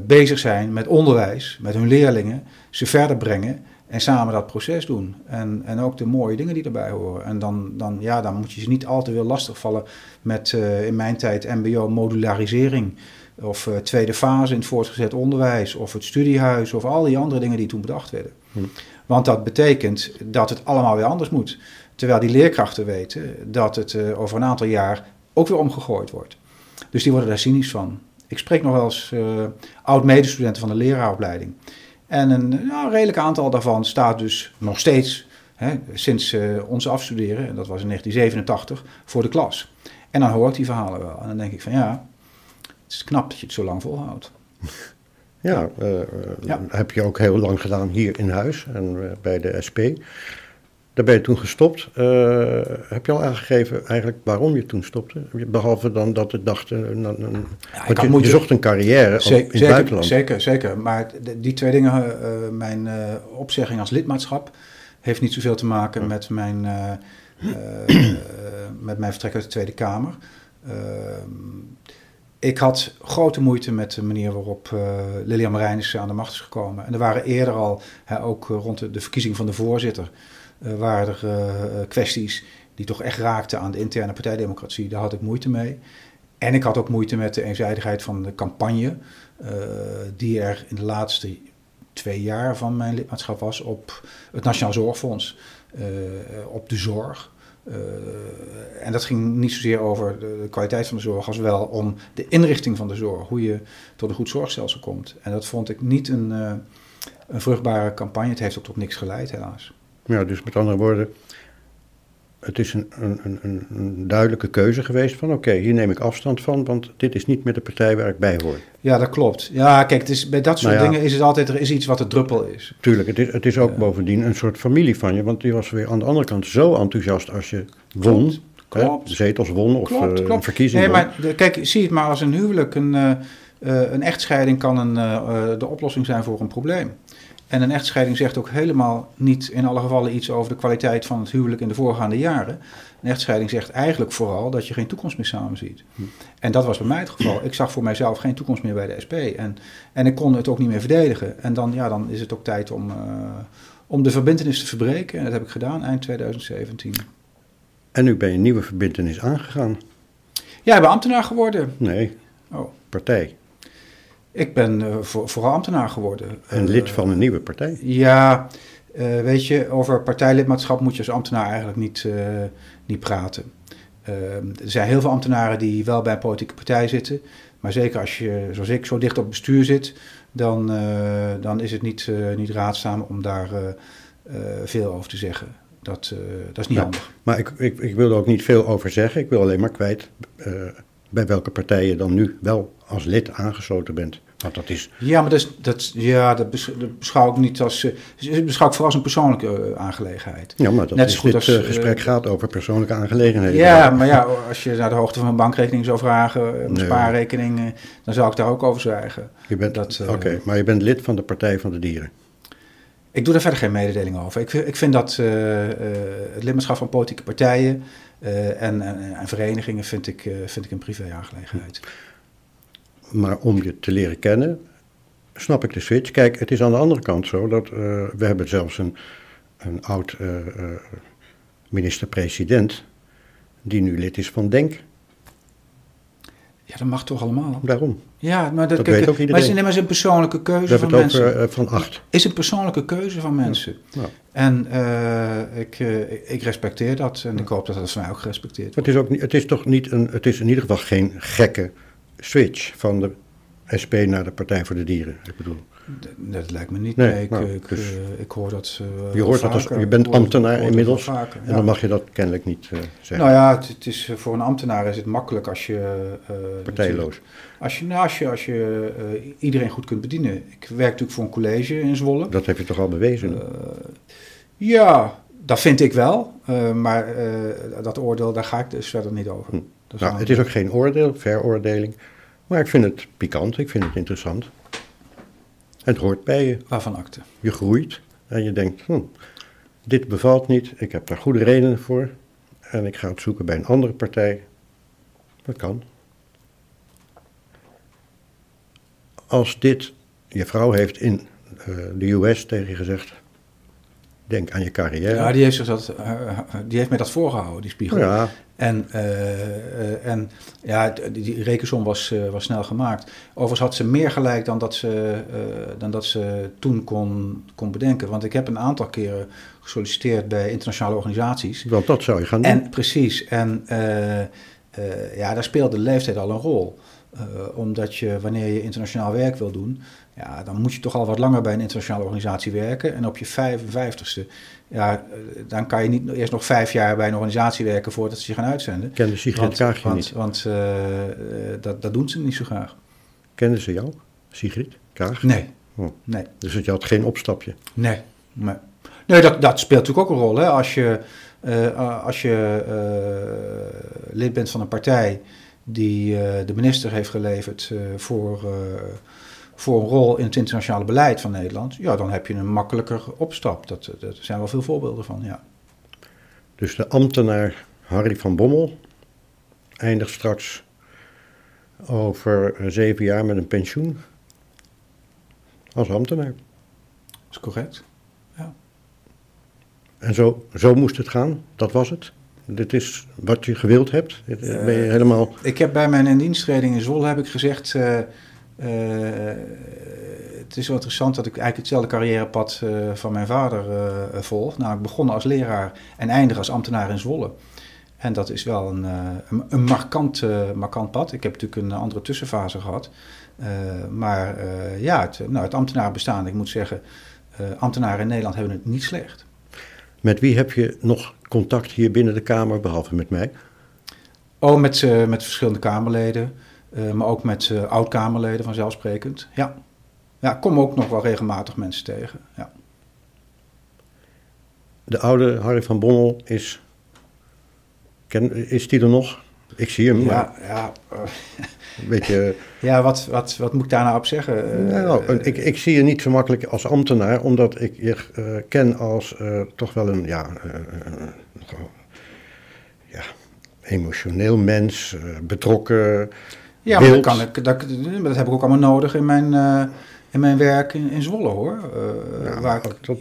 bezig zijn met onderwijs, met hun leerlingen, ze verder brengen en samen dat proces doen. En, en ook de mooie dingen die erbij horen. En dan, dan, ja, dan moet je ze niet al te veel lastigvallen met in mijn tijd MBO-modularisering. Of uh, tweede fase in het voortgezet onderwijs. Of het studiehuis. Of al die andere dingen die toen bedacht werden. Hm. Want dat betekent dat het allemaal weer anders moet. Terwijl die leerkrachten weten dat het uh, over een aantal jaar ook weer omgegooid wordt. Dus die worden daar cynisch van. Ik spreek nog wel eens uh, oud-medestudenten van de leraaropleiding. En een nou, redelijk aantal daarvan staat dus nog steeds, hè, sinds uh, ons afstuderen, en dat was in 1987, voor de klas. En dan hoor ik die verhalen wel. En dan denk ik van ja, het is knap dat je het zo lang volhoudt. *laughs* Ja, uh, ja. heb je ook heel lang gedaan hier in huis en bij de SP. Daar ben je toen gestopt. Uh, heb je al aangegeven eigenlijk waarom je toen stopte? Behalve dan dat het dacht, uh, ja, je, je, zocht een carrière in het buitenland. Zeker, zeker. Maar die twee dingen, mijn opzegging als lidmaatschap, heeft niet zoveel te maken met, mijn, *clears throat* met mijn vertrek uit de Tweede Kamer. Ik had grote moeite met de manier waarop Lilian Marijnissen aan de macht is gekomen. En er waren eerder al, hè, ook rond de, verkiezing van de voorzitter uh, waren er uh, kwesties die toch echt raakten aan de interne partijdemocratie. Daar had ik moeite mee. En ik had ook moeite met de eenzijdigheid van de campagne, uh, die er in de laatste twee jaar van mijn lidmaatschap was op het Nationaal Zorgfonds, op de zorg. En dat ging niet zozeer over de, kwaliteit van de zorg, als wel om de inrichting van de zorg, hoe je tot een goed zorgstelsel komt. En dat vond ik niet een, een vruchtbare campagne. Het heeft ook tot niks geleid, helaas. Ja, dus met andere woorden, het is een, een, een, een duidelijke keuze geweest van oké, hier neem ik afstand van, want dit is niet meer de partij waar ik bij hoor. Ja, dat klopt. Ja, kijk, het is, bij dat soort nou dingen is het altijd, er is iets wat de druppel is. Tuurlijk, het is, het is ook bovendien een soort familie van je, want die was weer aan de andere kant zo enthousiast als je won. Klopt. klopt. zetels won of klopt, uh, klopt. een verkiezing nee, maar kijk, zie het maar als een huwelijk. Een, uh, een echtscheiding kan een, de oplossing zijn voor een probleem. En een echtscheiding zegt ook helemaal niet in alle gevallen iets over de kwaliteit van het huwelijk in de voorgaande jaren. Een echtscheiding zegt eigenlijk vooral dat je geen toekomst meer samen ziet. Hm. En dat was bij mij het geval. Ik zag voor mijzelf geen toekomst meer bij de SP. En, en ik kon het ook niet meer verdedigen. En dan, ja, dan is het ook tijd om, uh, om de verbindenis te verbreken. En dat heb ik gedaan eind 2017. En nu ben je een nieuwe verbindenis aangegaan? Ja, ik ben ambtenaar geworden. Nee, oh. partij. Ik ben uh, voor, vooral ambtenaar geworden. Een lid eh, van een nieuwe partij? Ja, uh, weet je, over partijlidmaatschap moet je als ambtenaar eigenlijk niet, niet praten. er zijn heel veel ambtenaren die wel bij een politieke partij zitten. Maar zeker als je, zoals ik, zo dicht op bestuur zit, dan, dan is het niet, niet raadzaam om daar veel over te zeggen. Dat, dat is niet handig. Maar ik, ik, ik wil er ook niet veel over zeggen. Ik wil alleen maar kwijt bij welke partij je dan nu wel als lid aangesloten bent. Want dat is... Ja, maar dat, is, dat, ja, dat beschouw ik niet als... Uh, beschouw ik vooral als een persoonlijke uh, aangelegenheid. Ja, maar dat Net is goed dit als, uh, gesprek gaat over persoonlijke aangelegenheden. Ja, maar ja, als je naar de hoogte van een bankrekening zou vragen, een nee. spaarrekening, dan zou ik daar ook over zwijgen. Oké, maar je bent lid van de Partij van de Dieren. Ik doe daar verder geen mededeling over. Ik, ik vind dat het lidmaatschap van politieke partijen uh, en, en, en, verenigingen vind ik, uh, vind ik een privé-aangelegenheid. Maar om je te leren kennen, snap ik de switch. Kijk, het is aan de andere kant zo dat uh, we hebben zelfs een, een oud minister-president die nu lid is van DENK. Ja, dat mag toch allemaal? Daarom. Ja, maar dat, dat weet ook iedereen. Maar het is een persoonlijke keuze van mensen. Over, uh, van acht. is een persoonlijke keuze van mensen. Ja. En uh, ik, uh, ik respecteer dat en ik hoop dat dat van mij ook gerespecteerd wordt. Het is, ook niet, het is toch niet een, het is in ieder geval geen gekke switch van de SP naar de Partij voor de Dieren. Ik bedoel. Dat lijkt me niet. Nee, ik, nou, ik, dus, uh, ik, hoor dat. Uh, je hoort dat als, je bent ambtenaar inmiddels. Vaker, ja. En dan mag je dat kennelijk niet uh, zeggen. Nou ja, het, het, is, voor een ambtenaar is het makkelijk als je. Partijloos. Als je, nou, als je, als je iedereen goed kunt bedienen. Ik werk natuurlijk voor een college in Zwolle. Dat heb je toch al bewezen? ja, dat vind ik wel. maar dat oordeel, daar ga ik dus verder niet over. Hm. Nou, het is ook geen oordeel, veroordeling. Maar ik vind het pikant, ik vind het interessant. Het hoort bij je. Waarvan akte? Je groeit en je denkt, hm, dit bevalt niet, ik heb daar goede redenen voor. En ik ga het zoeken bij een andere partij. Dat kan. Als dit, je vrouw heeft in uh, de US tegen je gezegd, denk aan je carrière. Ja, die heeft, zich dat, uh, die heeft mij dat voorgehouden, die spiegel. Ja. En, uh, en ja, die, rekensom was, uh, was snel gemaakt. Overigens had ze meer gelijk dan dat ze, dan dat ze toen kon, kon bedenken. Want ik heb een aantal keren gesolliciteerd bij internationale organisaties. Want dat zou je gaan doen. En precies. En ja, daar speelde de leeftijd al een rol. omdat je, wanneer je internationaal werk wil doen, ja, dan moet je toch al wat langer bij een internationale organisatie werken. En op je 55ste, ja, dan kan je niet eerst nog vijf jaar bij een organisatie werken voordat ze je gaan uitzenden. Kende Sigrid Kaag want, niet? Want dat, dat doen ze niet zo graag. Kenden ze jou, Sigrid Kaag? Nee. Oh. nee. Dus je had geen opstapje? Nee. Nee, nee dat, dat speelt natuurlijk ook een rol. Hè? Als je, uh, als je uh, lid bent van een partij die de minister heeft geleverd voor, voor een rol in het internationale beleid van Nederland, ja, dan heb je een makkelijker opstap. Dat, dat zijn wel veel voorbeelden van, ja. Dus de ambtenaar Harry van Bommel eindigt straks over zeven jaar met een pensioen als ambtenaar. Dat is correct. Ja. En zo, zo moest het gaan, dat was het. Dit is wat je gewild hebt. Ben je helemaal... Ik heb bij mijn indiensttreding in Zwolle heb ik gezegd... Uh, het is wel interessant dat ik eigenlijk hetzelfde carrièrepad uh, van mijn vader volg. Namelijk begonnen als leraar en eindig als ambtenaar in Zwolle. En dat is wel een, een, een markant, markant pad. Ik heb natuurlijk een andere tussenfase gehad. maar ja, het, nou, het ambtenarenbestaan, ik moet zeggen... ambtenaren in Nederland hebben het niet slecht. Met wie heb je nog contact hier binnen de Kamer, behalve met mij? Oh, met, met verschillende Kamerleden, uh, maar ook met uh, oud-Kamerleden vanzelfsprekend. Ja. ja, kom ook nog wel regelmatig mensen tegen. Ja. De oude Harry van Bommel is. Ken, is die er nog? Ik zie hem. Ja, ja. beetje... *laughs* Ja, wat, wat, wat moet ik daar nou op zeggen? Nou, ik, ik zie je niet zo makkelijk als ambtenaar, omdat ik je uh, ken als uh, toch wel een, ja, uh, ja emotioneel mens, betrokken. Ja, maar dat, kan ik, dat, dat heb ik ook allemaal nodig in mijn, in mijn werk in, in Zwolle hoor. Ja, waar ik,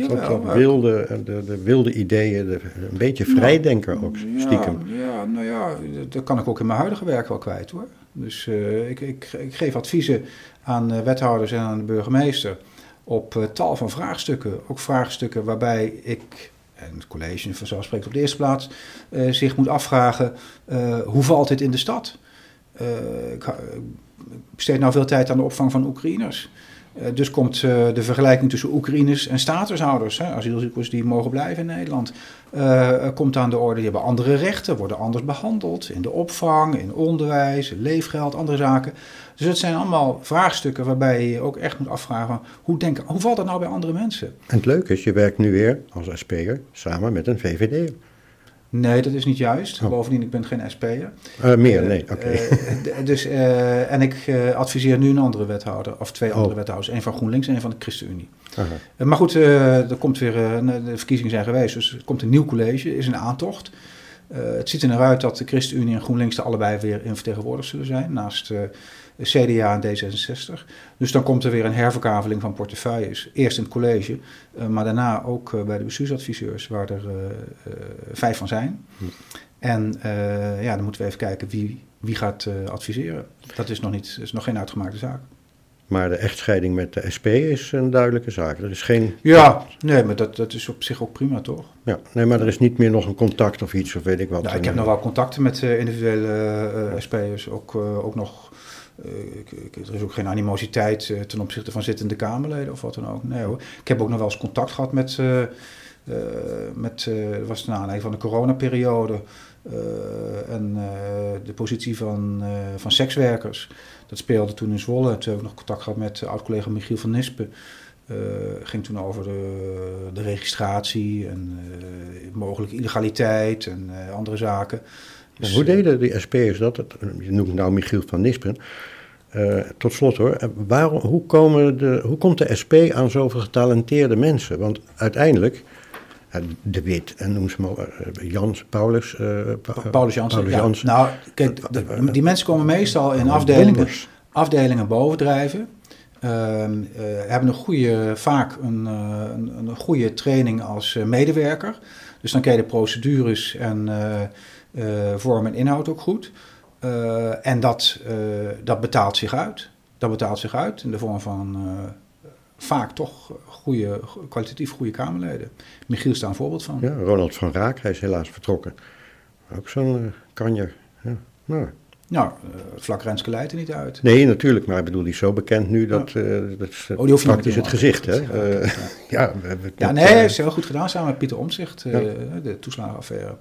wilde, de, de wilde ideeën, de, een beetje vrijdenker ook, stiekem. Ja, ja, nou ja, dat kan ik ook in mijn huidige werk wel kwijt hoor. Dus uh, ik, ik, ik, geef adviezen aan uh, wethouders en aan de burgemeester op uh, tal van vraagstukken. Ook vraagstukken waarbij ik, en het college vanzelfsprekend op de eerste plaats, zich moet afvragen: hoe valt dit in de stad? Ik, ik besteed nou veel tijd aan de opvang van Oekraïners. dus komt de vergelijking tussen Oekraïners en statushouders, hè, asielzoekers die mogen blijven in Nederland, komt aan de orde. Die hebben andere rechten, worden anders behandeld in de opvang, in onderwijs, leefgeld, andere zaken. Dus het zijn allemaal vraagstukken waarbij je ook echt moet afvragen: hoe, denken, hoe valt dat nou bij andere mensen? En het leuke is, je werkt nu weer als SP'er samen met een VVD'er. Nee, dat is niet juist. Oh. Bovendien, ik ben geen SP'er. Uh, meer, nee, oké. Okay. Uh, dus, uh, en ik adviseer nu een andere wethouder, of twee oh. andere wethouders. Een van GroenLinks en een van de ChristenUnie. maar goed, er komt weer, de verkiezingen zijn geweest, dus er komt een nieuw college, is een aantocht. het ziet er naar uit dat de ChristenUnie en GroenLinks er allebei weer in vertegenwoordigd zullen zijn, naast CDA en D66. Dus dan komt er weer een herverkaveling van portefeuilles. Eerst in het college, uh, maar daarna ook uh, bij de bestuursadviseurs, waar er uh, vijf van zijn. Hm. En ja, dan moeten we even kijken wie, wie gaat adviseren. Dat is nog, niet, is nog geen uitgemaakte zaak. Maar de echtscheiding met de SP is een duidelijke zaak. Er is geen... Ja, nee, maar dat, dat is op zich ook prima, toch? Ja, nee, maar er is niet meer nog een contact of iets, of weet ik wat. Nou, ik heb nog wel contacten met individuele uh, SP'ers, ook, ook nog er is ook geen animositeit uh, ten opzichte van zittende Kamerleden of wat dan ook. Nee hoor. Ik heb ook nog wel eens contact gehad met, uh, met was naar aanleiding van de coronaperiode en de positie van, van sekswerkers. Dat speelde toen in Zwolle. Toen heb ik nog contact gehad met oud-collega Michiel van Nispen. ging toen over de, de registratie en mogelijke illegaliteit en andere zaken. Dus, hoe deden die SP'ers dat? Je noemt nou Michiel van Nispen. Uh, tot slot hoor, waarom, hoe, komen de, hoe komt de SP aan zoveel getalenteerde mensen? Want uiteindelijk, uh, De Wit en noem ze maar, uh, Jans, Paulus... Pa Paulus Jansen. Paulus ja. Nou, kijk, de, die mensen komen meestal in afdelingen, afdelingen bovendrijven. Ehm, hebben een goede, vaak een, een, een goede training als medewerker. Dus dan ken je de procedures en vorm en inhoud ook goed. Uh, en dat, uh, dat betaalt zich uit. Dat betaalt zich uit in de vorm van vaak toch goede, kwalitatief goede Kamerleden. Michiel is daar een voorbeeld van. Ja, Ronald van Raak, hij is helaas vertrokken. Ook zo'n kanjer. Ja. Nou. Nou, uh, vlak Renske leidt er niet uit. Nee, natuurlijk, maar ik bedoel, die is zo bekend nu dat, uh, dat is oh, die praktisch het gezicht. Hè? Uh, ja, ja, we hebben ja, nee, hij heeft heel goed gedaan samen met Pieter ja. de toeslagenaffaire.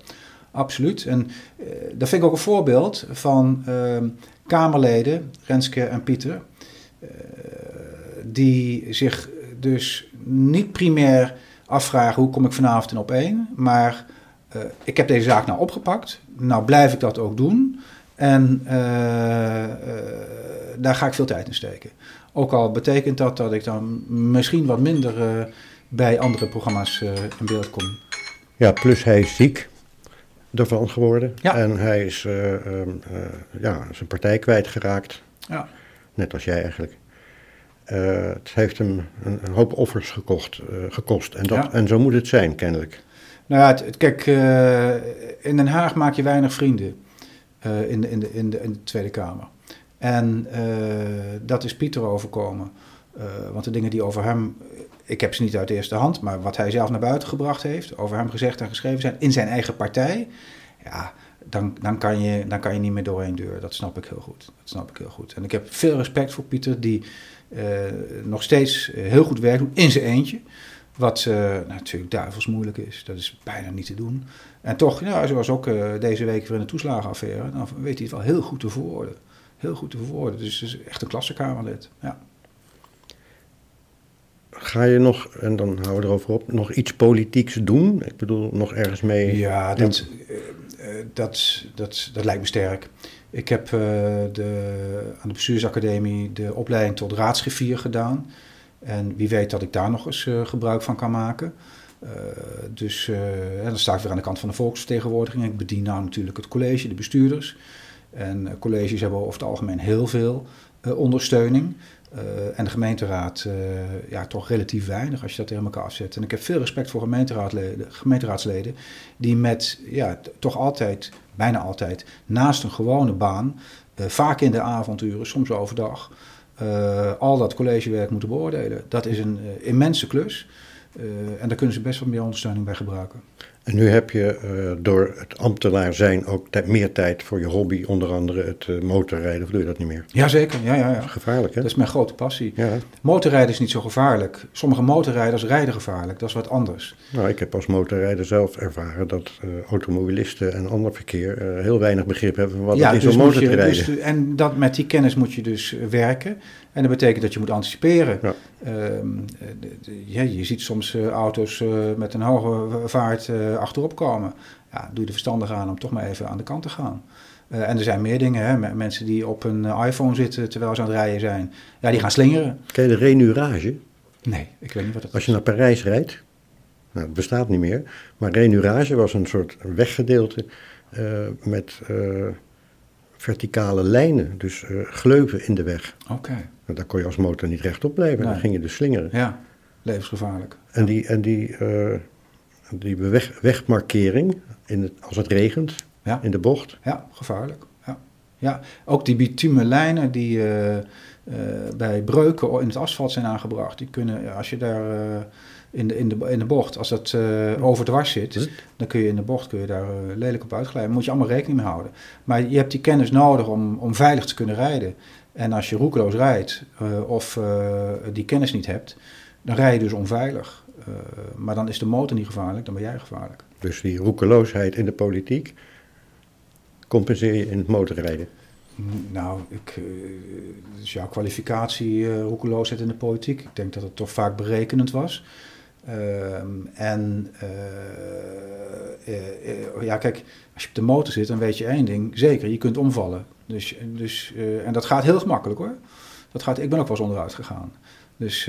Absoluut. En dat vind ik ook een voorbeeld van ehm, Kamerleden, Renske en Pieter, die zich dus niet primair afvragen hoe kom ik vanavond in op één, maar ik heb deze zaak nou opgepakt, nou blijf ik dat ook doen. En daar ga ik veel tijd in steken. Ook al betekent dat dat ik dan misschien wat minder bij andere programma's in beeld kom. Ja, plus hij is ziek ervan geworden. Ja. En hij is um, ja, zijn partij kwijtgeraakt. Ja. Net als jij eigenlijk. het heeft hem een, een hoop offers gekocht, gekost. En, dat, ja. en zo moet het zijn, kennelijk. Nou ja, het, kijk, in Den Haag maak je weinig vrienden. In, de, in, de, in, de, in de Tweede Kamer. En uh, dat is Pieter overkomen. Uh, want de dingen die over hem, ik heb ze niet uit de eerste hand, maar wat hij zelf naar buiten gebracht heeft, over hem gezegd en geschreven zijn in zijn eigen partij, ja, dan, dan, kan, je, dan kan je niet meer door één deur. Dat snap ik heel goed. Dat snap ik heel goed. En ik heb veel respect voor Pieter, die nog steeds heel goed werkt in zijn eentje. Wat uh, natuurlijk duivels moeilijk is. Dat is bijna niet te doen. En toch, ja, zoals ook deze week weer in de toeslagenaffaire, dan weet hij het wel heel goed te verwoorden. Heel goed te verwoorden. Dus is echt een klassekamerlid. Ja. Ga je nog, en dan houden we erover op, nog iets politieks doen? Ik bedoel, nog ergens mee. Ja, dat, uh, dat, dat, dat lijkt me sterk. Ik heb de, aan de bestuursacademie de opleiding tot raadsgriffier gedaan. En wie weet dat ik daar nog eens uh, gebruik van kan maken. Uh, dus uh, dan sta ik weer aan de kant van de volksvertegenwoordiging. Ik bedien nou natuurlijk het college, de bestuurders. En colleges hebben over het algemeen heel veel ondersteuning. En de gemeenteraad, ja, toch relatief weinig als je dat tegen elkaar afzet. En ik heb veel respect voor gemeenteraadleden, gemeenteraadsleden die met, ja, toch altijd, bijna altijd, naast een gewone baan, vaak in de avonturen, soms overdag, al dat collegewerk moeten beoordelen. Dat is een immense klus. En daar kunnen ze best wel meer ondersteuning bij gebruiken. En nu heb je uh, door het ambtenaar zijn ook meer tijd voor je hobby, onder andere het uh, motorrijden, of doe je dat niet meer? Jazeker, ja, ja, ja. Dat is gevaarlijk, hè? Dat is mijn grote passie. Ja. Motorrijden is niet zo gevaarlijk. Sommige motorrijders rijden gevaarlijk, dat is wat anders. Nou, ik heb als motorrijder zelf ervaren dat uh, automobilisten en ander verkeer heel weinig begrip hebben van wat ja, het is dus om motor te rijden. Dus, en dat, met die kennis moet je dus werken. En dat betekent dat je moet anticiperen. Ja. Uh, ja, je ziet soms uh, auto's met een hoge vaart achterop komen. Ja, doe je er verstandig aan om toch maar even aan de kant te gaan. en er zijn meer dingen, hè? mensen die op een iPhone zitten terwijl ze aan het rijden zijn. Ja, die gaan slingeren. Ken je de renurage? Nee, ik weet niet wat dat is. Als je naar Parijs rijdt, nou, het bestaat niet meer, maar renurage was een soort weggedeelte met verticale lijnen, dus gleuven in de weg. Oké. Nou, daar kon je als motor niet rechtop blijven. Nee. Dan ging je dus slingeren. Ja, levensgevaarlijk. En die, en die, uh, die weg, wegmarkering in het, als het regent ja. in de bocht. Ja, gevaarlijk. Ja. Ja, ook die bitumen lijnen die uh, uh, bij breuken in het asfalt zijn aangebracht. Die kunnen, als je daar in, de, in, de, in de bocht, als dat overdwars zit, dan kun je in de bocht kun je daar lelijk op uitglijden. Moet je allemaal rekening mee houden. Maar je hebt die kennis nodig om, om veilig te kunnen rijden. En als je roekeloos rijdt uh, of uh, die kennis niet hebt, dan rij je dus onveilig. Uh, maar dan is de motor niet gevaarlijk, dan ben jij gevaarlijk. Dus die roekeloosheid in de politiek compenseer je in het motorrijden? Nou, ik, dus jouw kwalificatie roekeloosheid in de politiek. Ik denk dat het toch vaak berekenend was. Ehm, en ja, kijk, als je op de motor zit, dan weet je één ding zeker: je kunt omvallen. Dus, dus, en dat gaat heel gemakkelijk hoor. Dat gaat, ik ben ook wel eens onderuit gegaan. Dus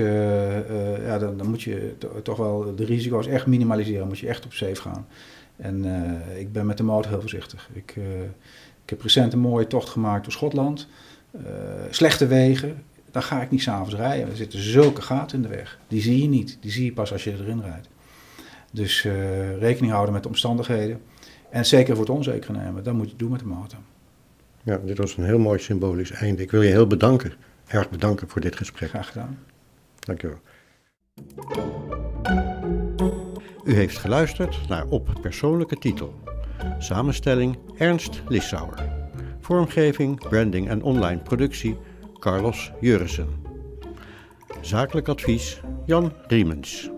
ja, dan, dan, moet je toch wel de risico's echt minimaliseren. Moet je echt op safe gaan. En ik ben met de motor heel voorzichtig. Ik, ik heb recent een mooie tocht gemaakt door Schotland. slechte wegen, dan ga ik niet s'avonds rijden. Er zitten zulke gaten in de weg. Die zie je niet. Die zie je pas als je erin rijdt. Dus rekening houden met de omstandigheden. En zeker voor het onzeker nemen. Dat moet je doen met de motor. Ja, dit was een heel mooi symbolisch einde. Ik wil je heel bedanken, erg bedanken voor dit gesprek. Graag gedaan. Dank je wel. U heeft geluisterd naar Op Persoonlijke Titel. Samenstelling Ernst Lissauer. Vormgeving, branding en online productie Carlos Jurissen. Zakelijk advies Jan Riemens.